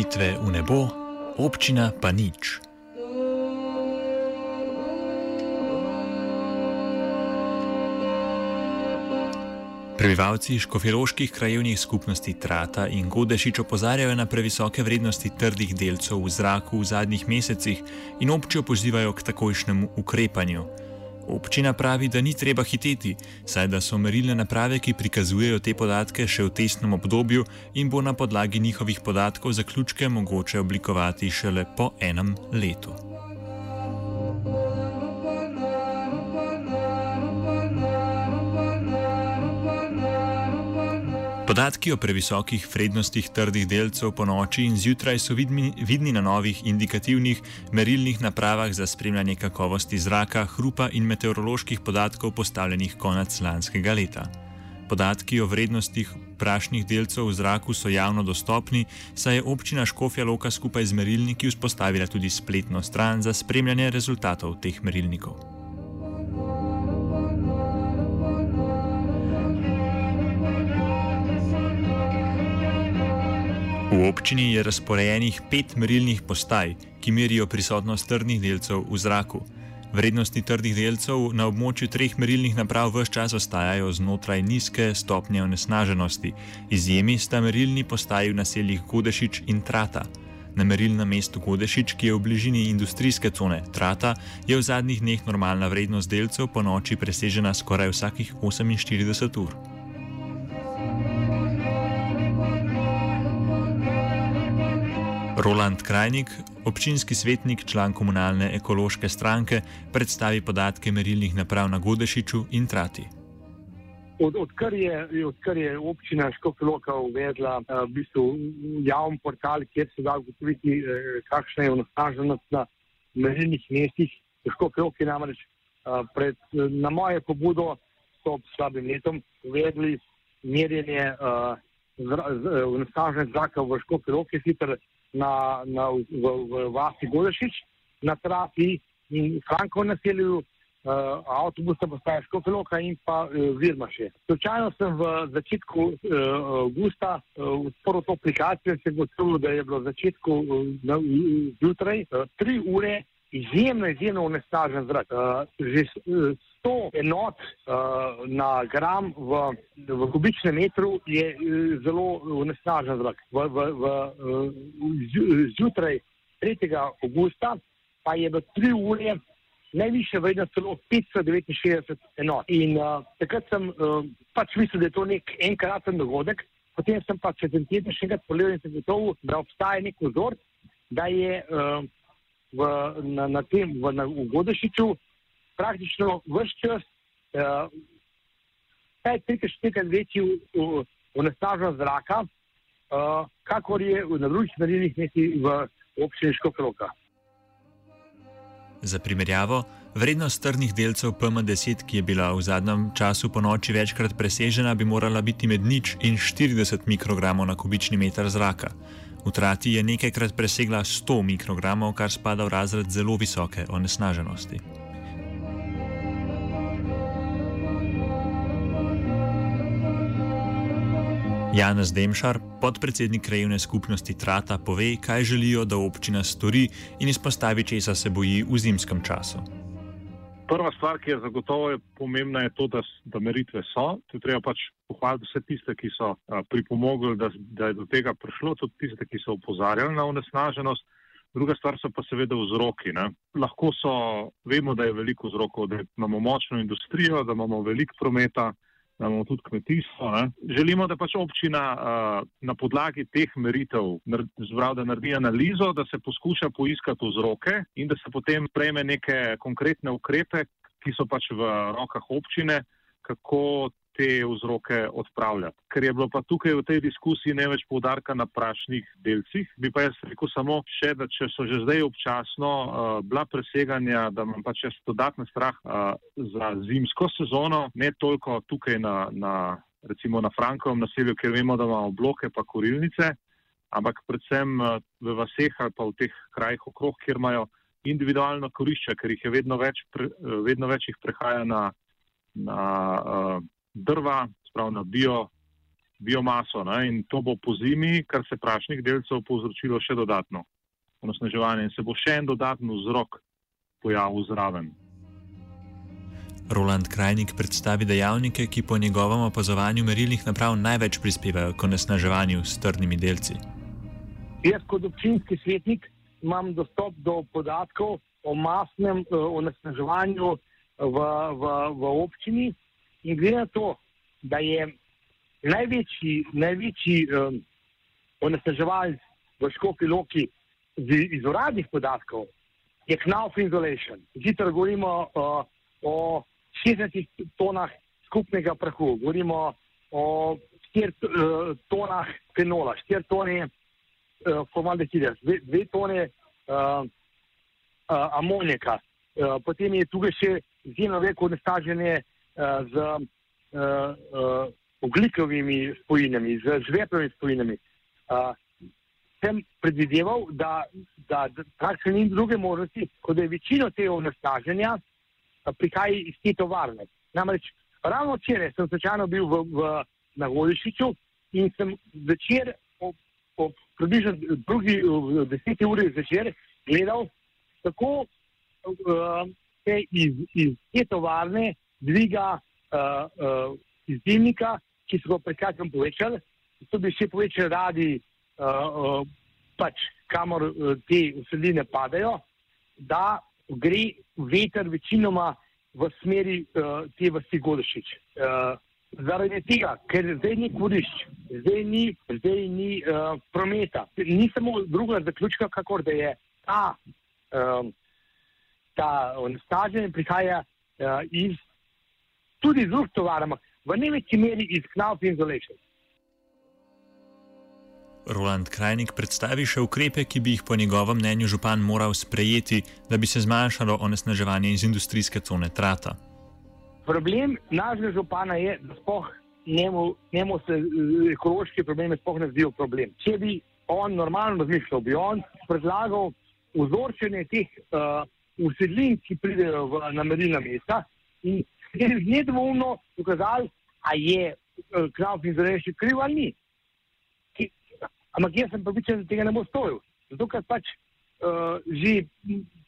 Meritve v nebo, občina pa nič. Prebivalci škofjeloških krajevnih skupnosti Trata in Godešič opozarjajo na previsoke vrednosti trdih delcev v zraku v zadnjih mesecih in občijo pozivajo k takojšnjemu ukrepanju. Občina pravi, da ni treba hiteti, saj da so merilne naprave, ki prikazujejo te podatke, še v testnem obdobju in bo na podlagi njihovih podatkov zaključke mogoče oblikovati šele po enem letu. Podatki o previsokih vrednostih trdih delcev po noči in zjutraj so vidni, vidni na novih indikativnih merilnih napravah za spremljanje kakovosti zraka, hrupa in meteoroloških podatkov postavljenih konec lanskega leta. Podatki o vrednostih prašnih delcev v zraku so javno dostopni, saj je občina Škofja Loka skupaj z merilniki vzpostavila tudi spletno stran za spremljanje rezultatov teh merilnikov. V občini je razporejenih pet merilnih postaj, ki merijo prisotnost trdnih delcev v zraku. Vrednosti trdih delcev na območju treh merilnih naprav vse čas ostajajo znotraj nizke stopnje onesnaženosti. Izjemi sta merilni postaji v naseljih Godešič in Trata. Na merilnem mestu Godešič, ki je v bližini industrijske cone Trata, je v zadnjih dneh normalna vrednost delcev po noči presežena skoraj vsakih 48 ur. Roland Krajnik, občinski svetnik, član komunalne ekološke stranke, predstavi podatke merilnih naprav na Godešiču in Trati. Od, odkar, je, odkar je občina Škofloka uvedla uh, v bistvu javni portal, kjer se da ugotoviti, uh, kakšna je onesnaženost na merilnih mestih, Škofloki namreč uh, pred, na moje pobudo so ob slabim letom uvedli merjenje onesnaženosti zraka v Škofloki, sicer na, na, v, v vasi Godešič, na trasi in Franko naselju, uh, avtobusa postaje Škofeloka in pa uh, Virmaše. Slučajno sem v začetku uh, avgusta uh, odprl to aplikacijo se gotovil, da je bilo v začetku uh, zjutraj uh, tri ure izjemno, izjemno onesnažen zrak. Uh, že uh, 100 enot uh, na gram v, v kubičnem metru je uh, zelo onesnažen zrak. V, v, v, uh, zjutraj 3. augusta pa je v 3 ure najviše vrednost celo 569 enot. In uh, takrat sem uh, pač mislil, da je to nek enkraten dogodek, potem sem pa čez en teden še enkrat pogledal in sem gotovo, da obstaja nek vzor, da je uh, v, na, na tem, v, na, v Godešiču, praktično vse čas, kaj uh, trikrat, štirikrat večji onesnaženost zraka, uh, kakor je na drugih merilih mestih v občini Škofroka. Za primerjavo, vrednost trdnih delcev PM10, ki je bila v zadnjem času po noči večkrat presežena, bi morala biti med nič in 40 mikrogramov na kubični meter zraka. V trati je nekajkrat presegla 100 mikrogramov, kar spada v razred zelo visoke onesnaženosti. Janez Demšar, podpredsednik krajevne skupnosti Trata, pove, kaj želijo, da občina stori in izpostavi, česa se boji v zimskem času. Prva stvar, ki je zagotovo je pomembna, je to, da, da meritve so. Tu treba pač pohvaliti vse tiste, ki so a, pripomogli, da, da je do tega prišlo, tudi tiste, ki so upozarjali na onesnaženost. Druga stvar so pa seveda vzroki. Ne. Lahko so, vemo, da je veliko vzrokov, da imamo močno industrijo, da imamo veliko prometa, da imamo tudi kmetijstvo. Ne. Želimo, da pač občina uh, na podlagi teh meritev zbrav, da naredi analizo, da se poskuša poiskati vzroke in da se potem prejme neke konkretne ukrepe, ki so pač v rokah občine, kako te vzroke odpravljati. Ker je bilo pa tukaj v tej diskusiji ne več poudarka na prašnih delcih, bi pa jaz rekel samo še, da če so že zdaj občasno uh, bila preseganja, da imam pač jaz dodatni strah uh, za zimsko sezono, ne toliko tukaj na, na recimo na Frankovem naselju, ker vemo, da imamo bloke pa korilnice, ampak predvsem uh, v vaseh ali pa v teh krajih okrog, kjer imajo individualno korišče, ker jih je vedno več, pre, vedno več jih prehaja na, na uh, drva, spravo na bio, biomaso. Ne? In to bo po zimi, kar se prašnih delcev povzročilo še dodatno onosnaževanje in se bo še en dodatni vzrok pojavil zraven. Roland Krajnik predstavi dejavnike, ki po njegovem opazovanju merilnih naprav največ prispevajo k onesnaževanju s trdnimi delci. Jaz kot občinski svetnik imam dostop do podatkov o masnem uh, onesnaževanju v, v, v občini in glede na to, da je največji, največji um, onesnaževalc v Škofi Loki iz, iz uradnih podatkov, je Knauf Insulation. Zdaj govorimo uh, o 60 tonah skupnega prahu, govorimo o 4 uh, tonah fenola, 4 tone uh, formaldehida, 2 tone uh, uh, amonijaka. Uh, potem je tukaj še izjemno veliko onesnaženje z uh, uh, oglikovimi spojinami, z žveplovimi spojinami. Sem predvideval, da, da, da praktično ni druge možnosti, kot da je večino tega onesnaženja prihaja iz te tovarne. Namreč ravno včeraj sem slučajno bil v, v, na Golišiču in sem večer ob, ob približno drugi deseti uri zvečer gledal, kako uh, se iz, iz te tovarne dviga uh, uh, izdelnika, ki so ga prekratkem povečali, to bi še povečali radi, uh, uh, pač kamor uh, te vsebine padajo, da gre veter večinoma v smeri uh, te vasi Godešič. Uh, zaradi tega, ker zdaj ni kurišč, zdaj ni, zdaj ni uh, prometa, ni samo druga zaključka, kakor da je ta, um, ta onesnaženje prihaja uh, iz tudi drugih tovarn, v največji meri iz Knauf Insulation. Roland Krajnik predstavi še ukrepe, ki bi jih po njegovem mnenju župan moral sprejeti, da bi se zmanjšalo onesnaževanje iz industrijske cone Trata. Problem našega župana je, da spoh njemu, njemu se ekološki problemi spoh ne zdijo problem. Če bi on normalno razmišljal, bi on predlagal vzorčenje teh uh, usedlin, ki pridejo v namerilna mesta in nedvoumno dokazali, a je uh, Knauf Insulation kriv ali ni. Ampak jaz sem pripričan, da tega ne bo storil. Zato, ker pač uh, že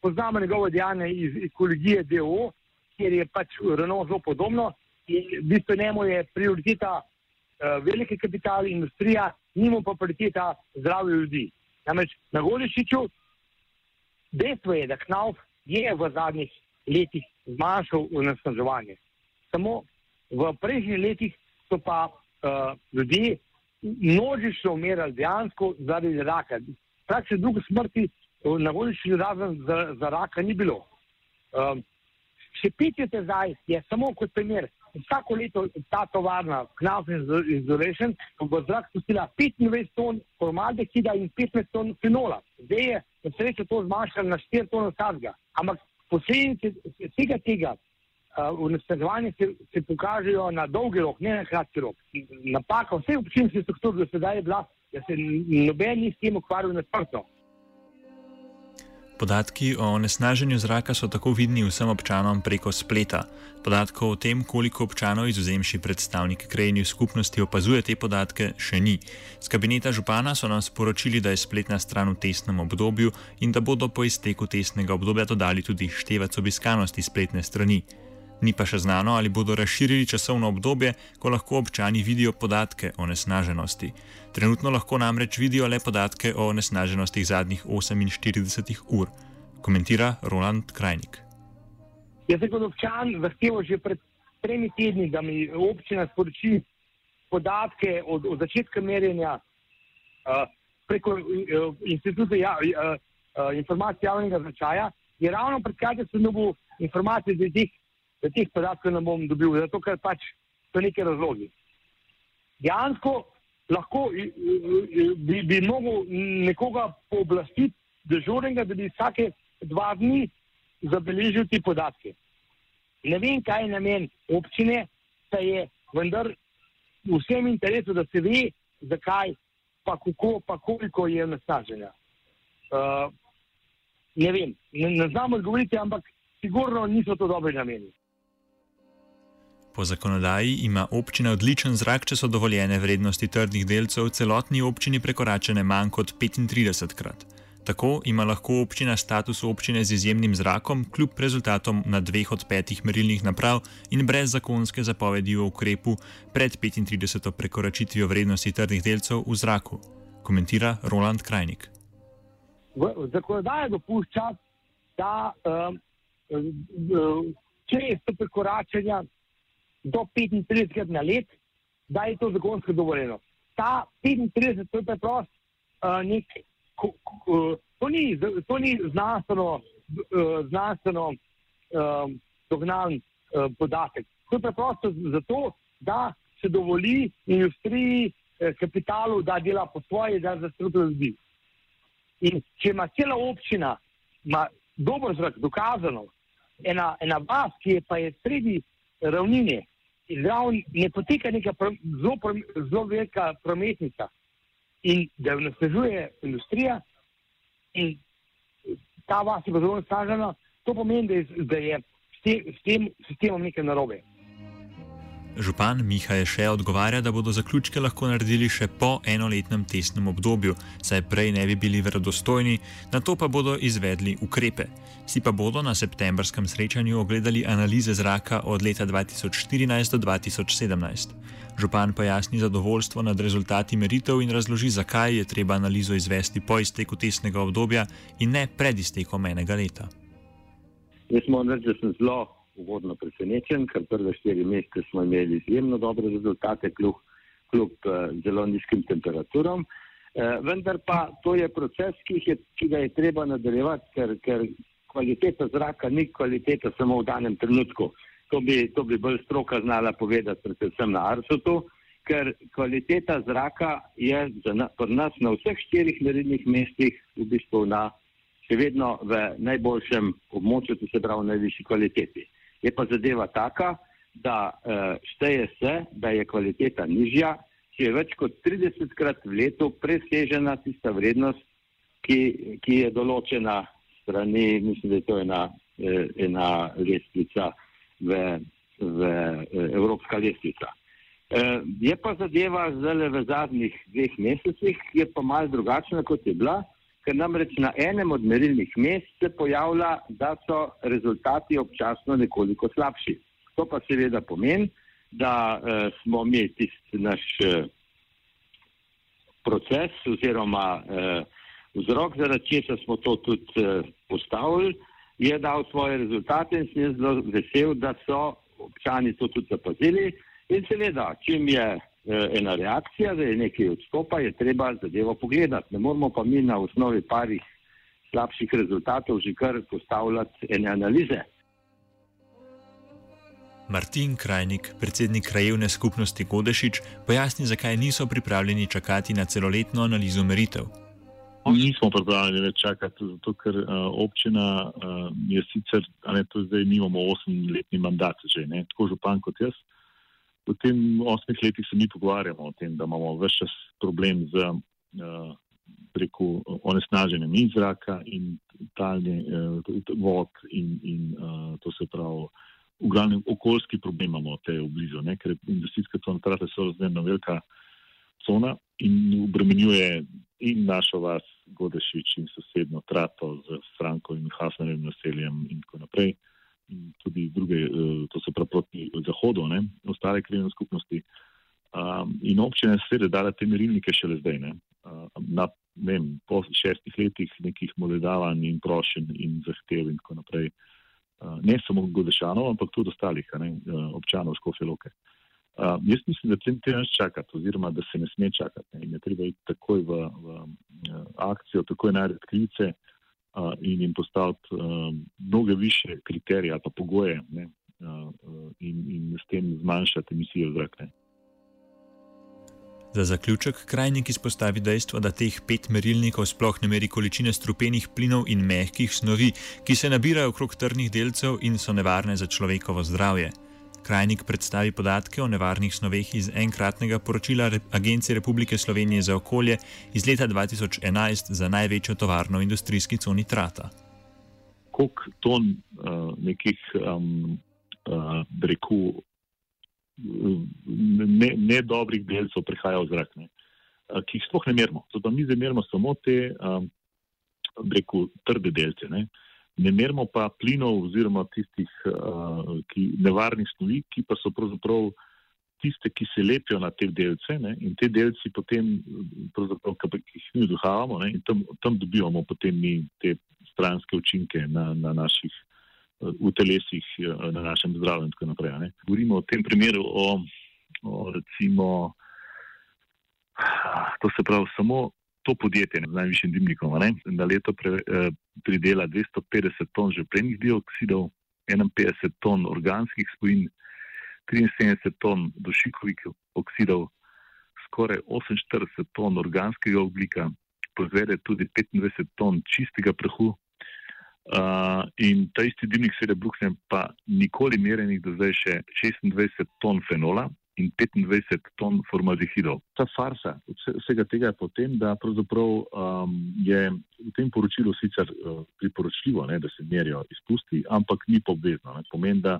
poznamo njegovo dejanje iz ekologije DO, kjer je pač Renault zelo podobno in v bistvu njemu je prioriteta uh, velike kapital, industrija, njemu pa prioriteta zdravje ljudi. Namreč na Golišiču dejstvo je, da Knauf je v zadnjih letih zmanjšal onesnaževanje. Samo v prejšnjih letih so pa uh, ljudje množično umirali dejansko zaradi raka. Praktično druge smrti na volišču razen za, za raka ni bilo. Um, še pet let zdaj je samo kot primer. Vsako leto ta tovarna, Knauf Insulation, v zrak spustila 25 ton formaldehida in 15 ton fenola. Zdaj je na srečo to zmanjšalo na 4 ton vsakega. Ampak posledice tega tega onesnaževanje se, se pokažejo na dolgi rok, ne na kratki rok. Napaka vseh občinskih struktur do sedaj je bila, da se noben ni s tem ukvarjal nasprotno. Podatki o onesnaženju zraka so tako vidni vsem občanom preko spleta. Podatkov o tem, koliko občanov izuzemši predstavniki krajnih skupnosti opazuje te podatke, še ni. Z kabineta župana so nam sporočili, da je spletna stran v testnem obdobju in da bodo po izteku testnega obdobja dodali tudi števec obiskanosti spletne strani. Ni pa še znano, ali bodo razširili časovno obdobje, ko lahko občani vidijo podatke o nesnaženosti. Trenutno lahko namreč vidijo le podatke o nesnaženosti zadnjih 48 ur, komentira Roland Krajnik. Jaz sem kot občan zahteval že pred tremi tedni, da mi občina sporoči podatke od, od začetka merjenja uh, preko uh, instituta ja, uh, uh, informacij javnega značaja. Je ravno pred kratkim sem dobil informacije iz teh da teh podatkov ne bom dobil. Zato, ker pač so neki razlogi. Dejansko lahko i- i- bi, bi mogel nekoga pooblastiti, dežurnega, da bi vsake dva dni zabeležil te podatke. Ne vem, kaj je namen občine, pa je vendar vsem interesu, da se ve, zakaj, pa kako, pa koliko je nasnaženja. Uh, ne vem, ne, ne znam odgovoriti, ampak sigurno niso to dobri nameni. Po zakonodaji ima občina odličen zrak, če so dovoljene vrednosti trdnih delcev celotni občini prekoračene manj kot 35 krat. Tako ima lahko občina status občine z izjemnim zrakom, kljub rezultatom na dveh od petih merilnih naprav in brez zakonske zapovedi o ukrepu pred 35. prekoračitvijo vrednosti trdnih delcev v zraku, komentira Roland Krajnik. Zakonodaja dopušča, da um, um, če je to prekoračenja do 35 na let, da je to zakonsko dovoljeno. Ta 35, to je preprost uh, nek, ko, ko, to, ni, to ni znanstveno, uh, znanstveno um, dognan uh, podatek. To je preprosto zato, da se dovoli industriji, eh, kapitalu, da dela po svoje, da zastrupi ljudi. In če ima cela občina ima dober zrak, dokazano, ena, ena vas, ki je pa je sredi ravnine, in zraven ne poteka neka zelo, zelo velika prometnica in da jo nasležuje industrija in ta vas je pa zelo nastažena, to pomeni, da je, da je s, tem, s tem sistemom nekaj narobe. Župan Miha je še odgovarja, da bodo zaključke lahko naredili še po enoletnem testnem obdobju, saj prej ne bi bili verodostojni, na to pa bodo izvedli ukrepe. Si pa bodo na septembrskem srečanju ogledali analize zraka od leta 2014 do 2017. Župan pojasni zadovoljstvo nad rezultati meritev in razloži, zakaj je treba analizo izvesti po izteku testnega obdobja in ne pred iztekom enega leta. Jaz moram reči, da sem zelo uvodno presenečen, ker prve štiri mesece smo imeli izjemno dobre rezultate, kljub, kljub uh, zelo nizkim temperaturam. Uh, vendar pa to je proces, ki, je, ki ga je treba nadaljevati, ker, ker kvaliteta zraka ni kvaliteta samo v danem trenutku. To bi, to bi bolj stroka znala povedati, predvsem na Arsotu, ker kvaliteta zraka je pri nas na vseh štirih merilnih mestih v bistvu na še vedno v najboljšem območju, to se pravi v najvišji kvaliteti. Je pa zadeva taka, da uh, šteje se, da je kvaliteta nižja, če je več kot 30 krat v letu presežena tista vrednost, ki, ki je določena strani, mislim, da je to ena, eh, ena lestvica, v, v eh, evropska lestvica. Eh, je pa zadeva zdaj v zadnjih dveh mesecih, je pa malo drugačna, kot je bila, ker namreč na enem od merilnih mest se pojavlja, da so rezultati občasno nekoliko slabši. To pa seveda pomeni, da eh, smo mi tisti naš eh, proces oziroma eh, vzrok, zaradi česa smo to tudi eh, postavili, je dal svoje rezultate in sem zelo vesel, da so občani to tudi zapazili. In seveda, čim je ena reakcija, da je nekaj odstopa, je treba zadevo pogledati. Ne moramo pa mi na osnovi parih slabših rezultatov že kar postavljati ene analize. Martin Krajnik, predsednik krajevne skupnosti Godešič, pojasni, zakaj niso pripravljeni čakati na celoletno analizo meritev. Nismo pripravljeni več čakati, zato ker uh, občina uh, je sicer, a ne to zdaj nimamo osemletni mandat že, ne, tako župan kot jaz. V tem osmih letih se mi pogovarjamo o tem, da imamo več čas problem z uh, preko onesnaženjem in zraka in talne uh, vod in, in uh, to se pravi, v glavnem okoljski problem imamo te v blizu, ne, ker industrijske cone trate so razmerno velika cona in obremenjuje in našo vas, Godešič in sosedno trato z Franko in Hafnerjem naseljem in tako naprej. In tudi druge, eh, to se pravi proti zahodu, ne, ostale krivne skupnosti. Um, in občine seveda dale te merilnike šele zdaj, ne. Uh, na, ne vem, po šestih letih nekih moledavanj in prošen in zahtev in tako naprej. Uh, ne samo Godešanov, ampak tudi ostalih ne, uh, občanov Škofje Loke. Uh, jaz mislim, da tem treba čakati, oziroma da se ne sme čakati. Ne. In je treba iti takoj v, v uh, akcijo, takoj najti krivice uh, in jim postaviti mnoge više kriterije ali pa pogoje, ne, in, in s tem zmanjšati emisije v zrak. Ne. Za zaključek krajnik izpostavi dejstvo, da teh pet merilnikov sploh ne meri količine strupenih plinov in mehkih snovi, ki se nabirajo okrog trdnih delcev in so nevarne za človekovo zdravje. Krajnik predstavi podatke o nevarnih snoveh iz enkratnega poročila Agencije Republike Slovenije za okolje iz leta 2011 za največjo tovarno v industrijski coni Trata. Koliko ton uh, nekih um, uh, reku ne, ne dobrih delcev prihaja v zrak, ne, ki jih sploh ne merimo. Zato mi zdaj merimo samo te, um, reku, trde delce. Ne. Ne merimo pa plinov oziroma tistih uh, ki, nevarnih snovi, ki pa so pravzaprav tiste, ki se lepijo na te delce ne, in te delci potem, ki jih mi vduhavamo in tam, tam dobivamo potem mi te stranske učinke na, na naših v telesih, eh, na našem zdravju in tako naprej. Ne. Govorimo v tem primeru o, o recimo, to se pravi samo to podjetje z najvišjim dimnikom, ne, na leto pre, eh, pridela 250 ton žeplenih dioksidov, 51 ton organskih spojin, 73 ton dušikovih oksidov, skoraj 48 ton organskega oglika, proizvede tudi 25 ton čistega prahu, Uh, in ta isti dimnik seveda bruhne pa nikoli merenih do zdaj še 26 ton fenola in 25 ton formaldehidov. Ta farsa vsega tega je potem, da pravzaprav um, je v tem poročilu sicer uh, priporočljivo, ne, da se merijo izpusti, ampak ni obvezno. Ne. Pomeni, da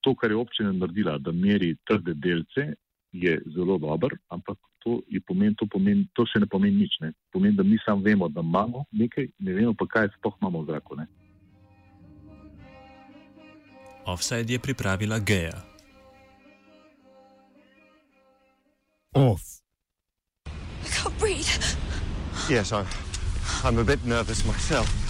to, kar je občina naredila, da meri trde delce, je zelo dober, ampak to, pomen, to, pomen, to še ne pomeni nič. Ne. Pomeni, da mi samo vemo, da imamo nekaj, ne vemo pa, kaj sploh imamo v zraku. Ne. Offside je pripravila Geja. Off. I can't breathe. Yes, I'm, I'm a bit nervous myself.